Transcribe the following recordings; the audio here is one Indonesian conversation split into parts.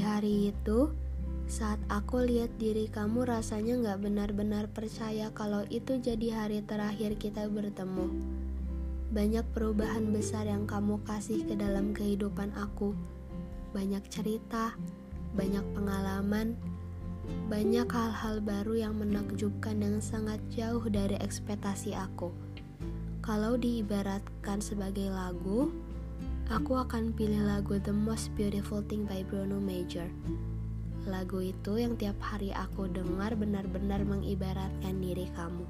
Hari itu, saat aku lihat diri kamu rasanya gak benar-benar percaya kalau itu jadi hari terakhir kita bertemu. Banyak perubahan besar yang kamu kasih ke dalam kehidupan aku. Banyak cerita, banyak pengalaman, banyak hal-hal baru yang menakjubkan yang sangat jauh dari ekspektasi aku. Kalau diibaratkan sebagai lagu, aku akan pilih lagu The Most Beautiful Thing by Bruno Major. Lagu itu yang tiap hari aku dengar benar-benar mengibaratkan diri kamu.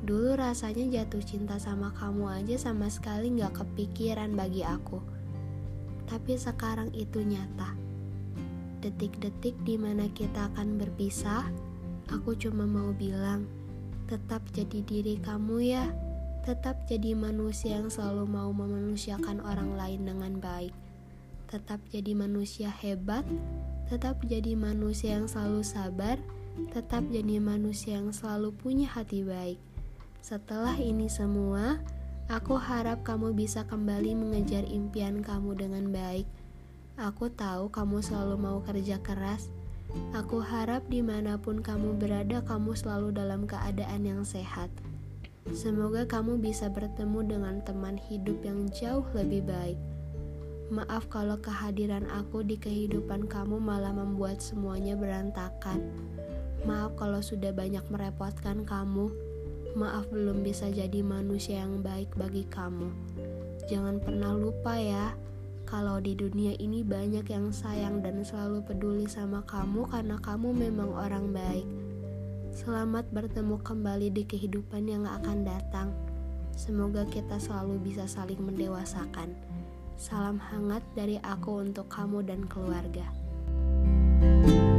Dulu rasanya jatuh cinta sama kamu aja sama sekali gak kepikiran bagi aku. Tapi sekarang itu nyata. Detik-detik di mana kita akan berpisah, aku cuma mau bilang, tetap jadi diri kamu ya. Tetap jadi manusia yang selalu mau memanusiakan orang lain dengan baik. Tetap jadi manusia hebat, tetap jadi manusia yang selalu sabar, tetap jadi manusia yang selalu punya hati baik. Setelah ini semua, aku harap kamu bisa kembali mengejar impian kamu dengan baik. Aku tahu kamu selalu mau kerja keras. Aku harap di mana pun kamu berada, kamu selalu dalam keadaan yang sehat. Semoga kamu bisa bertemu dengan teman hidup yang jauh lebih baik. Maaf kalau kehadiran aku di kehidupan kamu malah membuat semuanya berantakan. Maaf kalau sudah banyak merepotkan kamu. Maaf belum bisa jadi manusia yang baik bagi kamu. Jangan pernah lupa ya, kalau di dunia ini banyak yang sayang dan selalu peduli sama kamu karena kamu memang orang baik. Selamat bertemu kembali di kehidupan yang akan datang. Semoga kita selalu bisa saling mendewasakan. Salam hangat dari aku untuk kamu dan keluarga. thank you